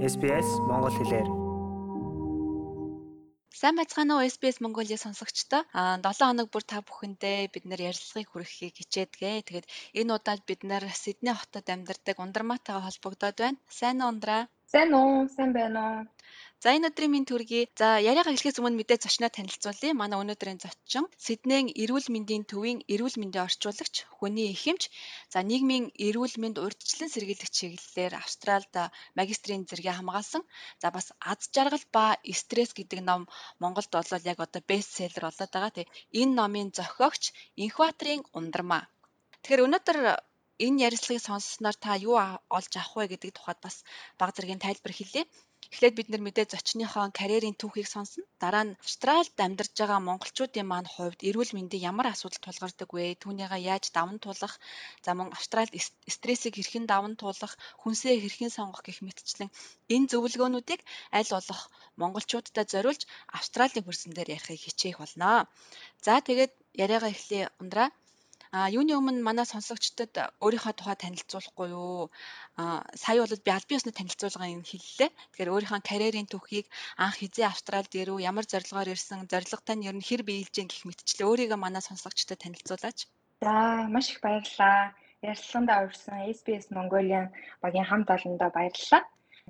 SBS Монгол хэлээр. Сайн байцгаана уу SBS Mongolia сонсогчдоо. Аа 7 хоног бүр та бүхэндээ бид нэр ярилцлагыг хүргэхийг хичээдгээ. Тэгээд энэ удаад бид нэр Сидней хотод амьдардаг Ундрмаатайгаа холбогдоод байна. Сайн уу Ундраа? Сайн уу? Сайн байна уу? За энэ өдрийн минь төргий. За яриагаа эхлэхээс өмнө мэдээ зочноо танилцуулъя. Манай өнөөдрийн зочин Сиднейн эрүүл мэндийн төвийн эрүүл мэндийн орчуулагч, хүний эхэмч, за нийгмийн эрүүл мэнд урьдчилан сэргийлэх чиглэлээр Австральд магистрийн зэрэгээ хамгаалсан. За бас аз жаргал ба стресс гэдэг ном Монголд бол яг одоо бестселлер болоод байгаа. Тэг энэ номын зохиогч Инхватрийн ундрмаа. Тэгэхээр өнөөдөр энэ ярилцлагыг сонссноор та юу олж авах вэ гэдэг тухайд бас баг зэргийн тайлбар хэлье. Эхлээд бид нар мэдээ зочныхоо карьерийн түүхийг сонсно. Дараа нь Австральд амьдарч байгаа монголчуудын маань хувьд эрүүл мэндийн ямар асуудал тулгардаг вэ? Түүнийгээ яаж даван туулах, за мөн Австральд стрессийг хэрхэн даван туулах, хүнсээ хэрхэн сонгох гэх мэтчлэн энэ зөвлөгөөнүүдийг аль болох монголчуудад зориулж Австралийн хөрсөн дээр ярихыг хичээх болно. За тэгээд яриагаа эхлэе ундраа. А юуны өмнө манай сонсогчдод өөрийнхөө тухай танилцуулахгүй юу? А сая бол би аль биесны танилцуулгын хэллээ. Тэгэхээр өөрийнхөө карьерийн түүхийг анх хизээ Австралид ирв, ямар зорилгоор ирсэн, зорилготой нь ер нь хэр биелж гин гэх мэтчлээ өөрийгөө манай сонсогчдод танилцуулаач. За маш их баярлалаа. Ярилцлаганд орсон SBS Mongolian багийн хамт олондоо баярлалаа.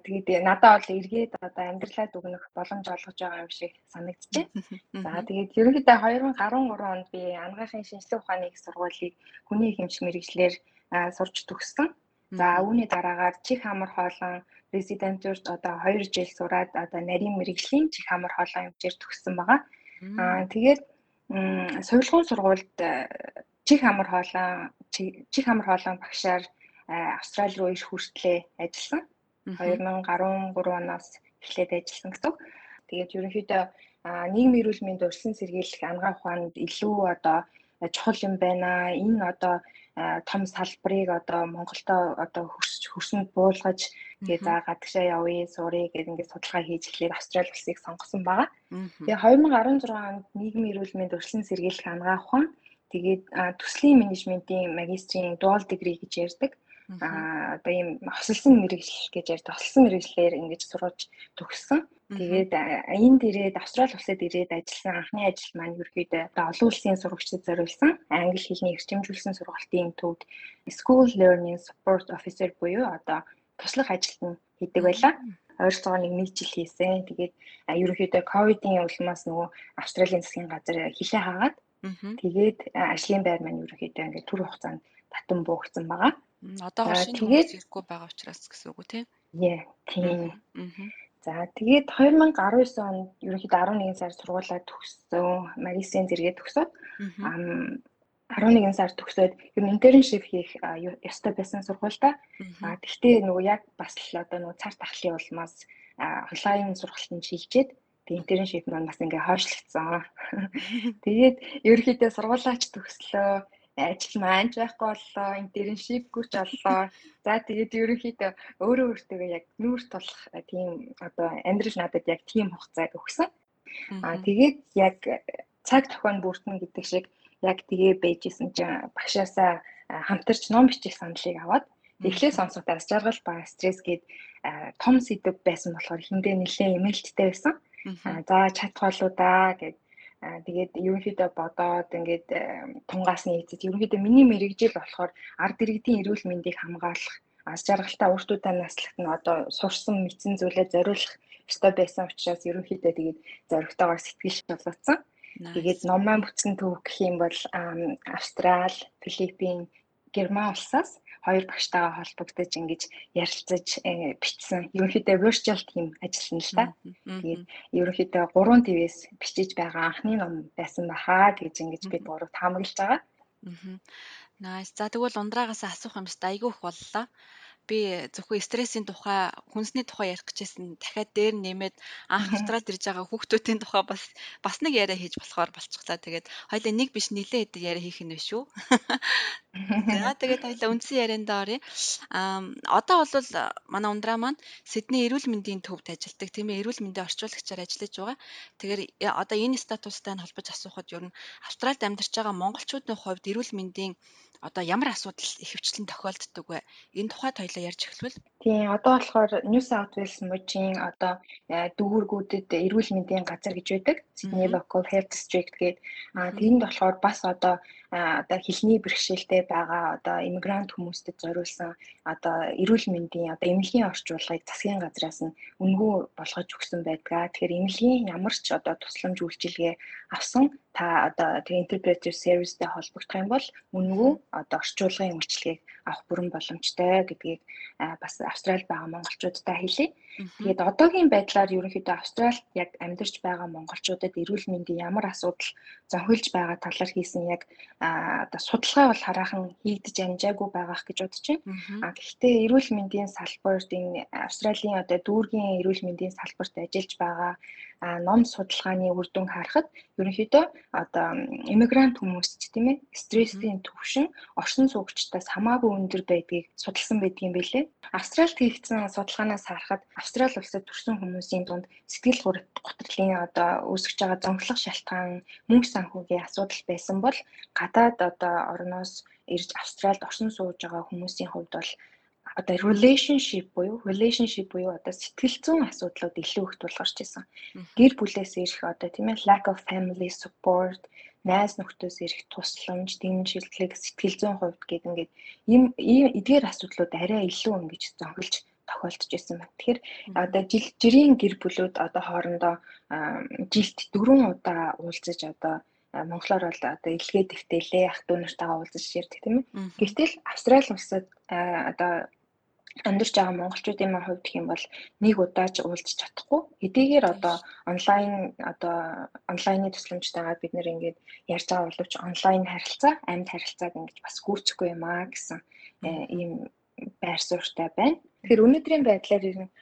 Тэгээд надад бол эргээд одоо амьдралаа дүгнэх боломж олгож байгаа юм шиг санагдчихэ. За тэгээд ерөнхийдөө 2013 онд би анагаахын шинжилгээ ухааны их сургуулийг хүний хэмжих мэрэгчлэр сурч төгссөн. За үүний дараагаар чих хамар хоолон резидентурт одоо 2 жил сураад одоо нарийн мэрэгжлийн чих хамар хоолон хэмжээр төгссөн байгаа. Аа тэгээд сургууль сургуульд чих хамар хоолон чих хамар хоолон багшаар Австрали руу иш хүртлээ ажилласан. 2013 оноос эхлээд ажилласан гэсэн. Тэгээд ерөнхийдөө нийгмийн эрүүл мэнд урьдчилан сэргийлэх ангаа ухаанд илүү одоо чухал юм байна. Энэ одоо том салбарыг одоо Монголдо одоо хөрсөж хөрсөнд буулгаж тэгээ за гадагшаа явъя, сурыг гэдэг ингээд судалгаа хийж эхлээд Австрали улсыг сонгосон байгаа. Тэгээ 2016 онд нийгмийн эрүүл мэнд урьдчилан сэргийлэх ангаа ухаан тэгээд төслийн менежментийн магистрийн dual degree гэж ярьдаг аа одоо ийм хосолсон мэрэгжил гэж ярьдаг хосолсон мэрэгжлэр ингэж сургаж төгссөн. Тэгээд энэ дээрээ Австрали улсад ирээд ажилласан анхны ажил маань ерөөдөө олон улсын сурагчдад зориулсан англи хэлний эрчимжүүлсэн сургалтын төвд School Learning Support Officer буюу одоо туслах ажилтан хийдэг байлаа. ойролцоогоор нэг нэг жил хийсэн. Тэгээд ерөнхийдөө ковидын улмаас нөгөө Австралийн засгийн газар хилээ хаагаад тэгээд ажлын байр маань ерөнхийдөө ингээд түр хугацаанд татан буухсан байгаа. Одоогоор шинэ хүмүүс ирэхгүй байгаа учраас гэсэн үг үү тий? Яа, тийм. За тэгээд 2019 онд ерөнхийдөө 11 сар сургуулаа төгссөн, магистрийн зэрэгээ төгсөөд 11 сар төгсөөд ер нь интерншип хийх ёстой байсан сургуультай. А тэгтээ нөгөө яг бас л одоо нөгөө цар тахлын улмаас онлайн сургалтанд шилжээд тэг интерншип маань бас ингээ хойшлогдсон. Тэгээд ерөнхийдөө сургуулаач төгслөө ажил маанч байхгүй боллоо, интерншипгүй ч боллоо. За тэгээд ерөнхийдөө өөрөө өөртөө яг нүүр тулах тийм одоо амьдрал надад яг тийм хугацааг өгсөн. Аа тэгээд яг цаг тохион бүртэн гэдэг шиг яг тэгээ байжсэн чинь багшаасаа хамтарч ном бичих саналыг аваад эхлээ сонсохдоо жаргал ба стресс гээд том сэдв байсан болохоор хиндэ нэлээ эмээлттэй байсан. За да гэж тэгээд ерөнхийдөө бодоод ингээд тунгаас нь ийцэж ерөнхийдөө миний мэрэгжил болохоор ард иргэдийн эрүүл мэндийг хамгаалах аз жаргалтай өөртөө наслахт нь одоо сурсан мэдсэн зүйлээ зориулах ёстой байсан учраас ерөнхийдөө тэгээд зоригтойгоор сэтгэл шалгацсан. Тэгээд номоо бүтсэн төв гэх юм бол Австрал, Филиппин, Герман улсаас хоёр багштайгаа холбогдож ингэж ярилцаж э, бичсэн. Ерөнхийдөө virtual team ажиллана л та. Тэгээд ерөнхийдөө 3 твээс бичиж байгаа анхны ном байсан баха гэж ингэж бид гурав таамаглаж байгаа. Nice. За тэгвэл ундраагаас асуух юм шүү дээ. Айгүй их боллоо би зөвхөн стрессийн тухай, хүнсний тухай ярих гэжсэн дахиад дээр нэмээд анх австралид ирж байгаа хүүхдүүдийн тухай бас бас нэг яриа хийж болохоор болчихлоо. Тэгээд хоёлаа нэг биш нилээ хэдэн яриа хийх нь биш үү? За тэгээд хоёлаа үндсэн ярианда оръё. Аа одоо бол манай ундраа маань Сидней эрүүл мэндийн төвд ажилладаг. Тийм ээ эрүүл мэндийн орчуулагчаар ажиллаж байгаа. Тэгэхээр э, одоо энэ статустай нь холбож асуухад ер нь Австралид амьдарч байгаа монголчуудын хувьд эрүүл мэндийн одоо ямар асуудал ихэвчлэн тохиолддог вэ? Энэ тухайд хоёлаа ярьж эхлэвэл. Тийм, одоо болохоор New South Wales мужийн одоо э, дүүргүүдэд эрүүл мэндийн газар гэж байдаг. Sydney Local Health District гэдэг. А тэнд болохоор бас одоо одоо хилний бэрхшээлтэй байгаа одоо иммигрант хүмүүстэд зориулсан одоо эрүүл мэндийн одоо эмнэлгийн орчуулгыг засгийн газраас нь үнгүй болгож өгсөн байдаг. Тэгэхээр эмнэлгийн ямар ч одоо тусламж үйлчилгээ авсан та одоо тэр interpretive serviceтэй холбогдох юм бол үнгүй одоо орчуулгын үйлчилгээг авах бүрэн боломжтой гэдгийг бас Австралид байгаа монголчуудтай хэлье. Тэгээд одоогийн байдлаар ерөнхийдөө Австралид яг амьдарч байгаа монголчуудад эрүүл мэндийн ямар асуудал зохиолж байгаа талаар хийсэн яг одоо судалгаа бол хараахан хийгдэж амжаагүй байгаах гэж бодож байна. А гэхдээ эрүүл мэндийн салбарт энэ Австралийн одоо дүүргийн эрүүл мэндийн салбарт ажиллаж байгаа ном судалгааны үр дүн харахад ерөнхийдөө одоо иммигрант хүмүүст тийм ээ стрессийн түвшин оршин суугчдаас хамаагүй өндөр байдгийг судалсан байдгийн билээ. Австралид хийгдсэн судалгаанаас харахад Австрали улсад төрсэн хүмүүсийн дунд сэтгэл гутралын одоо үүсгэж байгаа зовлох шалтгаан мөнгө санхүүгийн асуудал байсан бол гадаад одоо орноос ирж Австралид оршин сууж байгаа хүмүүсийн хувьд бол одоо relationship буюу relationship буюу одоо сэтгэл зүйн асуудлууд илүү их тулгарч байсан. Гэр бүлээс ирэх одоо тийм ээ lack of family support, найз нөхдөөс ирэх тусламж, дэмжлэг, сэтгэл зүйн хувьд гээд ингээд ийм эдгээр асуудлууд арай илүү ингэж зохилж тохиолдож байсан байна. Тэгэхээр одоо жил жирийн гэр бүлүүд одоо хоорондоо жилд дөрвөн удаа уулзаж одоо монголоор бол одоо илгээ дэвтэлээ ах дүү нартайгаа уулзаж ширдэг тийм ээ. Гэвтэл Австрали улсад одоо амьдарч байгаа монголчуудын маань хувьд юм бол нэг удаа ч уулзч чадахгүй. Эдгээр одоо онлайн одоо онлайны тусламжтайгаар бид нэр ингээд ярьж байгаа боловч онлайн харилцаа, амьд харилцааг ингэж бас гүйцэхгүй юм аа гэсэн э, ийм байр суурьтай байна. Тэгэхээр өнөөдрийн байдлаар ер нь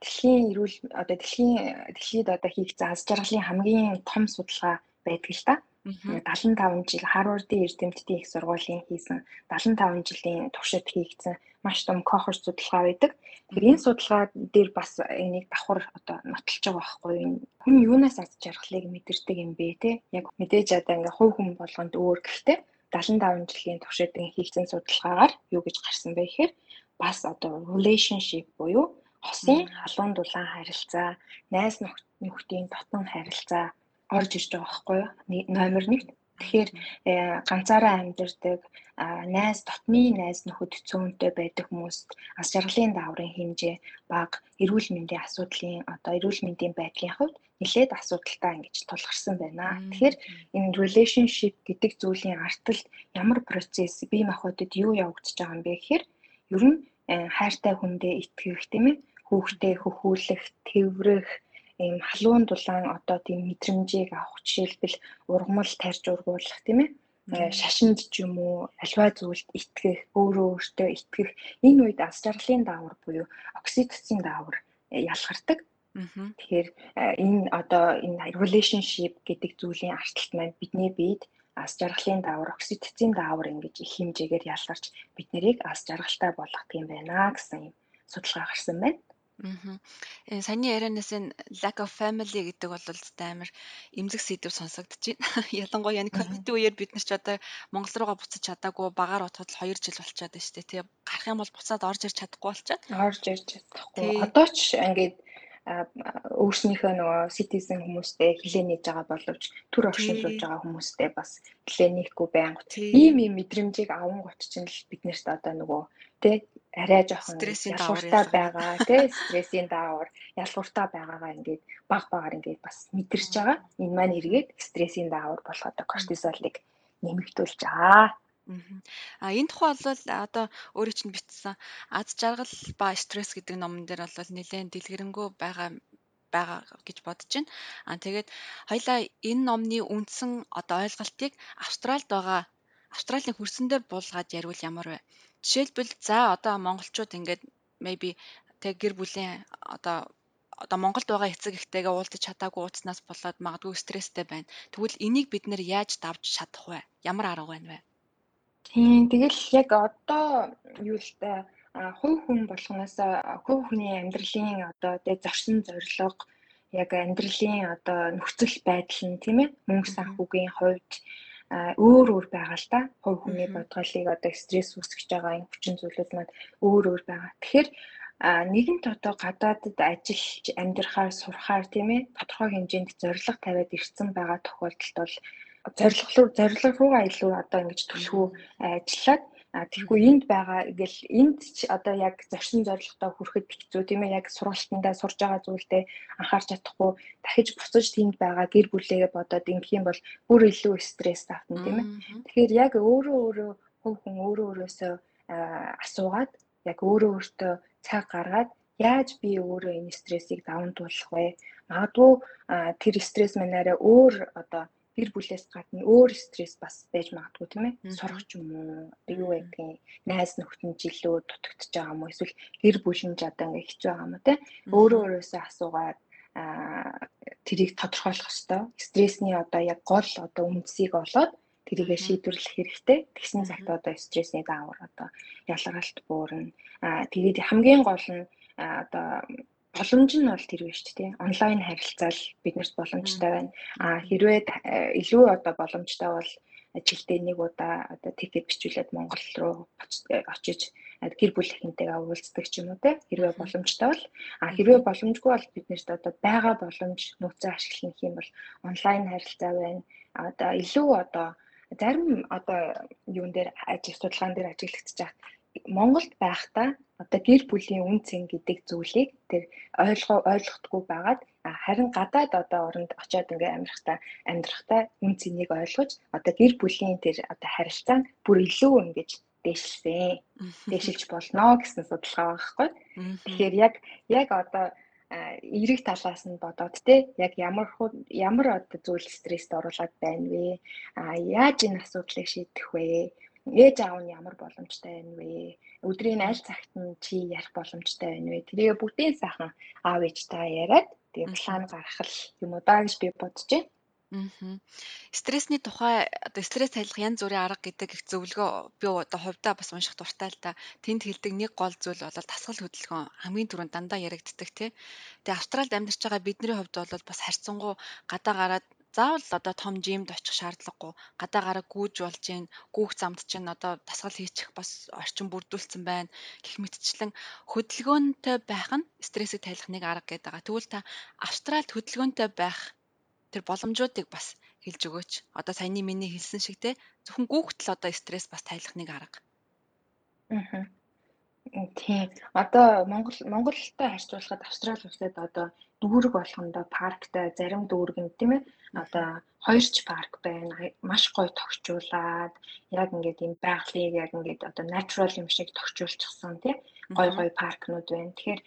дэлхийн эрүүл одоо дэлхийн дэлхийд одоо хийгдсэн аз жаргалын хамгийн том судалгаа байдаг л да. 75 жил Харвардын эрдэмтдийн их сургуулийн хийсэн 75 жилийн туршид хийгдсэн маш том кохор судалгаа байдаг. Тэгэхээр энэ судалгаа дээр бас энийг давхар одоо нотолж байгаа байхгүй юу? Хүн юунаас аз жаргалыг мэдэрдэг юм бэ те? Яг мэдээж одоо ингээ хувь хүн болгонд өөр гэхдээ 75 жилийн туршид хийгдсэн судалгаагаар юу гэж гарсан бэ гэхээр бас одоо relationship буюу хосын халуун дулаан харилцаа, найз нөхдийн дотн харилцаа орж ирж байгаа байхгүй юу? Номер 1. Тэгэхээр э, ганцаараа амьдардаг найз дотны найз нөхөд цөөнтэй байдаг хүмүүст ас жаргалын дааврын хэмжээ бага эрүүл мэндийн асуудлын одоо эрүүл мэндийн байдлын хувьд нэлээд асуудалтай ингэж тулгарсан байна. Тэгэхээр энэ relationship гэдэг зүйлийн арталт ямар процесс бие махбодод юу явагдаж байгаа юм бэ гэхээр ер нь э, хайртай хүндээ итгэх тийм ээ хүүхдээ хөхүүлэх, тэврэх, ийм халуун дулаан одоо тийм мэдрэмжийг авах жишээлбэл ургамал тарж ургуулах тийм ээ э, шашинд ч юм уу альва зүйлд итгэх өөрөө өөртөө итгэх энэ үед ас жаргалын даавар буюу окситоцин даавар э, ялгардаг. Тэгэхээр э, энэ одоо энэ relationship гэдэг зүйлийн арталт маань бидний биед ас жаргалын даавар окситоцин даавар ингэж их хэмжээгээр ялгарч бид нарыг ас жаргалтай болгох юм байна гэсэн юм судалгаа гарсан байна. Мгм. Э, саяны ярианаас энэ lack of family гэдэг бол зөте амар эмзэг сэдв сонсогдож байна. Ялангуяа энэ ковид үеэр бид нар ч одоо Монгол руугаа буцаж чадаагүй багаар утгад л 2 жил болчиход байна шүү дээ. Тэгээ гарах юм бол буцаад орж ирж чадахгүй болчиход. Орж ирж чадахгүй. Одоо ч ингээд өөрснийхөө нөгөө citizen хүмүүстэй хилээ нээж байгаа боловч төр оршинлуулж байгаа хүмүүстэй бас хилээ нээхгүй байнга. Ийм ийм мэдрэмжийг аван гот чинь л биднэрт одоо нөгөө тий арай жоохон ялгууртай байгаа тий стрессийн даавар ялгууртай байгаагаа ингээд баг багаар ингээд бас мэдэрч байгаа. Энэ маань эргээд стрессийн даавар болоход кортизолыг нэмэгдүүлж байгаа. А энэ тухай бол одоо өөрөө чинь бичсэн аз жаргал ба стресс гэдэг номон дээр бол нэлээд дэлгэрэнгүй байгаа байгаа гэж бодож байна. А тэгээд хоёлаа энэ номны үндсэн одоо ойлголтыг Австральд байгаа Австралийн хөрсөн дээр буулгаад яривал ямар вэ? Жишээлбэл за одоо монголчууд ингээд maybe тэг гэр бүлийн одоо одоо Монголд байгаа эцэг эхтэйгээ уулзах чадаагүй ууцнаас болоод магадгүй стресстэй байна. Тэгвэл энийг бид нэр яаж давж чадах вэ? Ямар арга байна вэ? Тийм тэгэл яг одоо юу л та хувь хүн болгоноос хувь хүний амьдралын одоо тэг зорсон зорилго яг амьдралын одоо нөхцөл байдал нь тийм ээ мөнгө санхүүгийн хувьд өөр өөр байгаа л да. Хувь хүний бодголыг одоо стресс үүсгэж байгаа энэ хүчин зүйлүүд маань өөр өөр байгаа. Тэгэхээр нэгэнт одоо гадаадд ажиллаж амьдрахаар сурахаар тийм ээ тодорхой хэмжээнд зорилго тавиад ирсэн байгаа тохиолдолд бол зорилго руу зорилго руугаа илүү одоо ингэж түлхүү ажиллаад Тэгэхгүй энд байгаа ингээл энд ч одоо яг зорьсон зорилготой хүрэхэд хэцүү тийм ээ яг сургалтандаа сурж байгаа зүйлдээ анхаарч чадахгүй дахиж буцаж тэнд байгаа гэр бүлээгээ бодоод ингэх юм бол бүр илүү стресс автна тийм ээ. Тэгэхээр яг өөрөө өөрөө хувь хүн өөрөө өөрөөсөө асуугаад яг өөрөө өөртөө цаг гаргаад яаж би өөрөө энэ стрессийг даван туулах вэ? Магадгүй тэр стресс манаараа өөр одоо гэр бүлээс гадна өөр стресс бас байж магадгүй тийм ээ. Сурах ч юм уу, юу гэдгийг найз нөхдөнд жилөө дутагдж байгаа юм уу? Эсвэл гэр бүлийн одоо ингээ хэцүү байгаа юм уу те. Өөрөө өөрөөсөө асуугаад аа тэрийг тодорхойлох ёстой. Стрессний одоо яг гол одоо үндсийг олоод тэрийгэ шийдвэрлэх хэрэгтэй. Тэгсэн цагт одоо стрессний даавар одоо ялгаралт буурна. Аа тэгээд хамгийн гол нь одоо боломж нь бол тэр биш тий. Онлайн харилцаал биднэрт боломжтой байна. А хэрвээ э, илүү одоо боломжтой бол жилдээ нэг удаа одоо тикет бичүүлээд Монгол руу э, очиж гэр бүлийнхэнтэйгээ уулздаг ч юм уу те хэрвээ боломжтой бол а хэрвээ боломжгүй бол биднэрт одоо байгаа боломж нөөцөө ашиглах юм бол онлайн харилцаа байна. Одоо илүү одоо зарим одоо юун дээр ажил судалгаан дээр ажиглагдчих Монголд байхдаа одоо гэр бүлийн үн цэн гэдэг зүйлийг тэр ойлгоо ойлгохдгүй байгаад харин гадаад одоо оронд очиод ингээ амьдрахтаа амьдрахтаа үн цэнийг ойлгож одоо гэр бүлийн тэр одоо харилцаа бүр илүү ингэж дээшилсэн. Дээшилж болно гэсэн судалгаа байхгүй. Тэгэхээр яг яг одоо эрэг талаас нь бодоод те яг ямар ямар одоо зүйл стресст оруулаад байна вэ? А яаж энэ асуудлыг шийдэх вэ? Ээж аав нь ямар боломжтой байна вэ? Өдрийн аль цагт нь чи ярих боломжтой байна вэ? Тэрийг бүгдийн сайхан аав ээжтэй яриад тэгээ план гаргах юм уу даа гэж би бодож байна. Аа. Стрессний тухай одоо стресс тайлах янз бүрийн арга гэдэг их зөвлөгөө би одоо хувьдаа бас унших дуртай л да. Тэнд хэлдэг нэг гол зүйл бол тасгал хөдөлгөөн хамгийн түрүүнд дандаа яригддаг тий. Тэгээ Австралид амьдарч байгаа бидний хувьд бол бас харьцангуй гадаа гараад заавал одоо том жимд очих шаардлагагүй гадаагаараа гүйж болж гин гүүх замд чинь одоо дасгал хийчих бас орчин бүрдүүлсэн байна гэх мэтчлэн хөдөлгөөнтэй байх нь стрессийг тайлах нэг арга гэдэг байгаа. Тэгвэл та Австральд хөдөлгөөнтэй байх тэр боломжуудыг бас хэлж өгөөч. Одоо саяны миний хэлсэн шиг те зөвхөн гүүхтэл одоо стресс бас тайлах нэг арга. Аа. Тийм. Одоо Монгол Монголтой харьцуулахад Австрали улсад одоо дүүрэг болгондоо парктай зарим дүүрэг нь тийм ээ одоо хоёрч парк байна. Маш гоё тогтчуулаад яг ингээд юм байгалыг яг ингээд одоо natural юм шиг тогтчуулчихсан тийм гой гой паркнууд байна. Тэгэхээр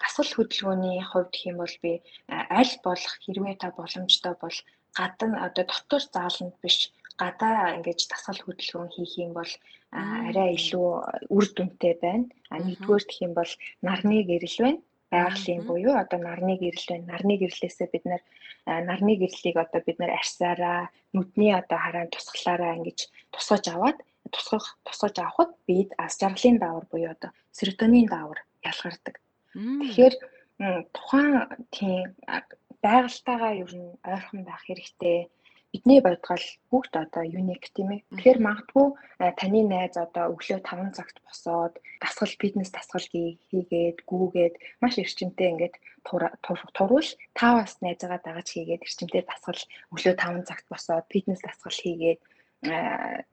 дасгал хөдөлгөөний хувьд юм бол би аль болох хэрвээ та боломжтой бол гадна одоо дотор зааланд биш гадаа ингэж дасгал хөдөлгөөн хийх юм бол арай илүү үр дүнтэй байна. А нэгдүгээр гэх юм бол нарны гэрэл байна байгалийн буюу одоо нарны гэрэл байна. Нарны гэрлээсээ бид нар нарны гэрлийг одоо бид нар арьсаараа нүдний одоо хараанд тусгалаараа ингэж тусгаж аваад тусгах тусгаж авахд бид ас жаргалын даавар буюу одоо серотонин даавар ялгардаг. Тэгэхээр тухайн тийм байгальтайгаа ер нь ойрхон байх хэрэгтэй бидний бодгол бүгд одоо юник тийм ээ. Тэгэхээр магадгүй таны найз одоо өглөө 5 цагт босоод дасгал фитнес дасгал хийгээд гүүгээд маш эрчимтэй ингээд турвал та бас найзаагаа дагаж хийгээд эрчимтэй дасгал өглөө 5 цагт босоод фитнес дасгал хийгээд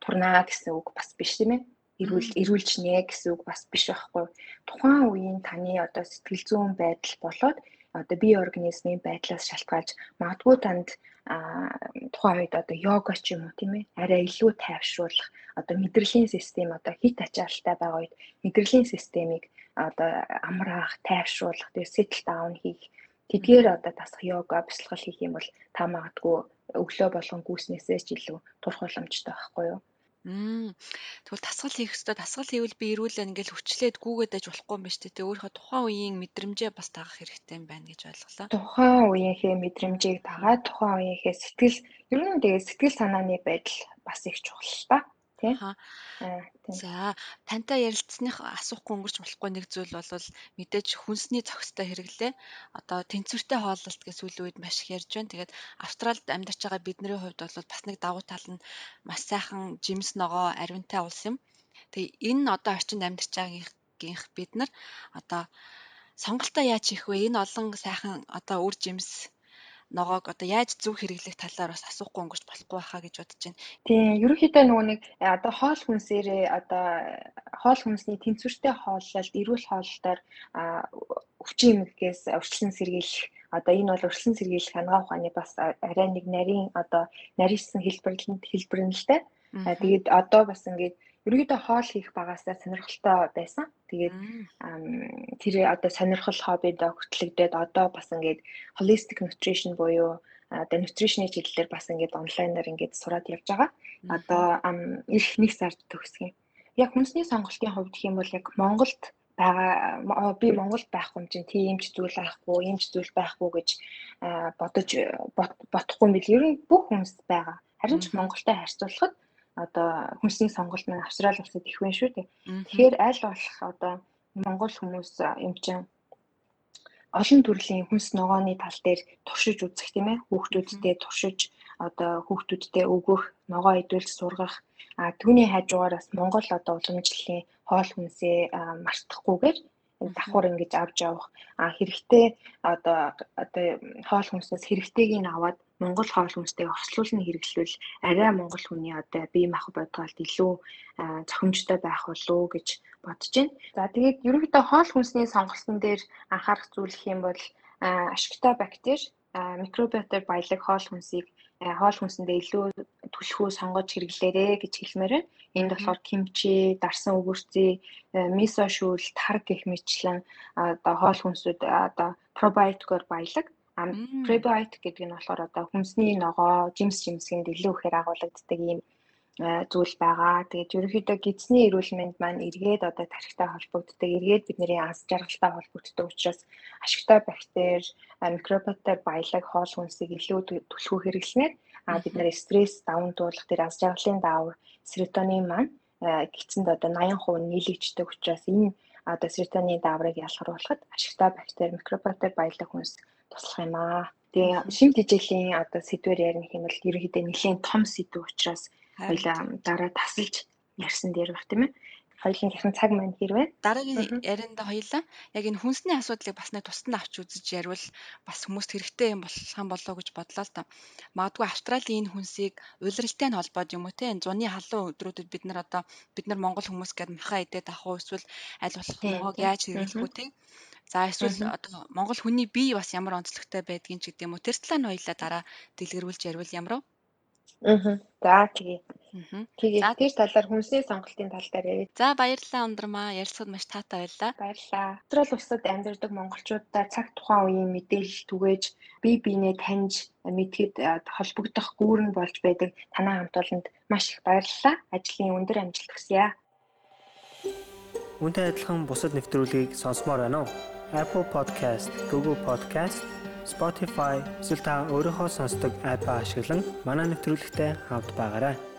турнаа гэсэн үг бас биш тийм ээ эрүүл эрүүлж нэ гэсэн үг бас биш байхгүй. Тухайн үеийн таны одоо сэтгэл зүйн байдал болоод одоо бие организмын байдлаас шалтгаалж магадгүй танд тухайн үед одоо йога ч юм уу тийм ээ арай илүү тайвшруулах одоо мэдрэлийн систем одоо хит ачаалттай байгаа үед мэдрэлийн системийг одоо амраах, тайвшруулах, тэгээ settle down хийх тэдгээр одоо тасах йога, бясалгал хийх юм бол та магадгүй өглөө болгон гүйснээсээ ч илүү турах боломжтой байхгүй юу? Мм. Тэгвэл дасгал хийх ёстой. Дасгал хийвэл би эрүүлээ ингээл хүчлээд гүүгээд байж болохгүй юм шүү дээ. Тэг өөрийнхөө тухайн үеийн мэдрэмжээ бас дагах хэрэгтэй юм байна гэж ойлголоо. Тухайн үеийнхээ мэдрэмжийг дагаад тухайн үеийнхээ сэтгэл ер нь тэгээ сэтгэл санааны байдал бас их чухал та. Тий. За тантай ярилцсаных асуухгүй өнгөрч болохгүй нэг зүйл бол мэдээж хүнсний цогцтой хэрэглээ. Одоо тэнцвэртэй хооллолт гэсэн сүүлийн үед маш их ярьж байна. Тэгээд Австралид амьдарч байгаа бидний хувьд бол бас нэг давуу тал нь маш сайхан жимс ногоо ариунтай улс юм. Тэгээ энэ одоо орчинд амьдарч байгаагийнх бид нар одоо сонголтоо яаж хийх вэ? Энэ олон сайхан одоо үр жимс ногоог одоо яаж зөв хэрэглэх талаар бас асуухгүй өнгөрч болохгүй байхаа гэж бодож байна. Тийм, ерөнхийдөө нөгөө нэг э, одоо хоол хүнсээрээ одоо хоол хүнсний тэнцвэртэй хооллолт, эрүүл хооллолтоор өвчин эмгээс өрчлөн сэргийлэх одоо энэ бол өрчлөн сэргийлэх хангаа ухааны бас арай нэг нарийн одоо нарийнсан хэлбэрлэлт хэлбэр нь л дээ. Тэгээд одоо бас ингээд ерөөдөө хоол хийх багасаа сонирхолтой байсан. Тэгээд тэр одоо сонирхол хоббид өгтлөгдөд одоо бас ингээд holistic nutrition буюу одоо nutrition-ийн чиглэлээр бас ингээд онлайнаар ингээд сураад явж байгаа. Одоо эх нэг сард төгсгөө. Яг хүнсний сонголтын хувьд гэх юм бол яг Монголд байгаа би Монголд байхгүй юм чинь тийм ч зүйл байхгүй, ийм ч зүйл байхгүй гэж бодож бодохгүй юм бил. Ер нь бүх хүнс байгаа. Харин ч Монголтой харьцуулахад одоо хүнсний сонголт маань Австрали улсад их байна шүү дээ. Тэгэхээр аль болох одоо Монгол хүмүүс юм чинь олон төрлийн хүнс ногооны тал дээр туршиж үзэх тийм ээ хүүхдүүдтэй туршиж одоо хүүхдүүдтэй өгөх ногоо идүүлж сургах а түүний хажуугаар бас Монгол одоо уламжлалын хоол хүнсээ мартахгүйгээр давхар ингэж авч явах. А хэрэгтэй одоо одоо хоол хүнснээс хэрэгтэйг нь аваад Монгол хоол хүнстэйг хослуулна хэрэглүүл арай монгол хүний одоо бие мах бодгалд илүү зохимжтой байх болов гэж бодож байна. За тэгээд ерөнхийдөө хоол хүнсний сонголтын дээр анхаарах зүйл юм бол ашигтай бактери микробиотоор баялаг хоол хүнсийг хоол хүнсэндээ илүү түлхүү сонгож хэрэглээрэй гэж хэлмээр байна. Энд болохоор кимчи, дарсан өгөрцөө, мисо шүүл, тар гэх мэтлэн одоо хоол хүнсүүд одоо пробиотикоор баялаг Prebiotic гэдэг нь болохоор одоо хүнсний ногоо, жимс жимсгэнд илүү ихээр агуулгаддаг ийм зүйл байгаа. Тэгээд ерөнхийдөө гидсний эрүүл мэнд маань эргээд одоо тархитай холбогддог. Эргээд бидний анс жаргалтай холбогддог учраас ашигтай бактери, микробиоттой баялаг хоол хүнсийг илүү түлхүү хэрэглэнээр а бид нар стресс даван туулах тэр анс жаргалын даавар серотонин маань гидсэнд одоо 80% нийлэгддэг учраас энэ одоо серотонин дааврыг ялгаруулахад ашигтай бактери, микробиоттой баялаг хүнс туслах юм аа. Тэгээ шим жижиглийн одоо сэдвэр ярих юм бол ерөнхийдөө нэлийн том сэдв учраас хоёлаа дараа тасалж ярьсан дээр баг тийм ээ. Хоёулынхын цаг маань хэрвээ? Дараагийн ярианда хоёлаа. Яг энэ хүнсний асуудлыг бас нэг тусад нь авч үзэж ярил. Бас хүмүүст хэрэгтэй юм болох болоо гэж бодлоо л та. Магадгүй Австралийн энэ хүнсийг улиралтай нь холбоод юм уу те? Энэ зуны халуун өдрүүдэд бид нар одоо бид нар монгол хүмүүс гэдэг махаа идээд авах уу эсвэл аль болох ногоог яаж хэрэглэх үү те За эсвэл одоо Монгол хүний бие бас ямар онцлогтой байдгийг ч гэдэм үү. Тэр талаа нь хоёлаа дараа дэлгэрүүлж ярил ямар вэ? Аа. За тэгээ. Аа. Тэгээ тэр талаар хүнсний сонголтын тал дээр яриа. За баярлалаа ундрмаа. Ярилцсад маш таатай байлаа. Баярлалаа. Австрали улсад амьдардаг монголчуудаа цаг тухайн үеийн мэдээлэл түгээж бие биенээ таньж мэдхэд холбогдох гүүрэн болж байдаг танаа хамт олонд маш их баярлалаа. Ажлын өндөр амжилт хүсье. Үүнтэй адилхан бусад нэвтрүүлгийг сонсомоор байна уу? Apple Podcast, Google Podcast, Spotify эсвэл та өөрийнхөө сонсдог апп ашиглан манай нэвтрүүлэгтэй хавд байгаарай.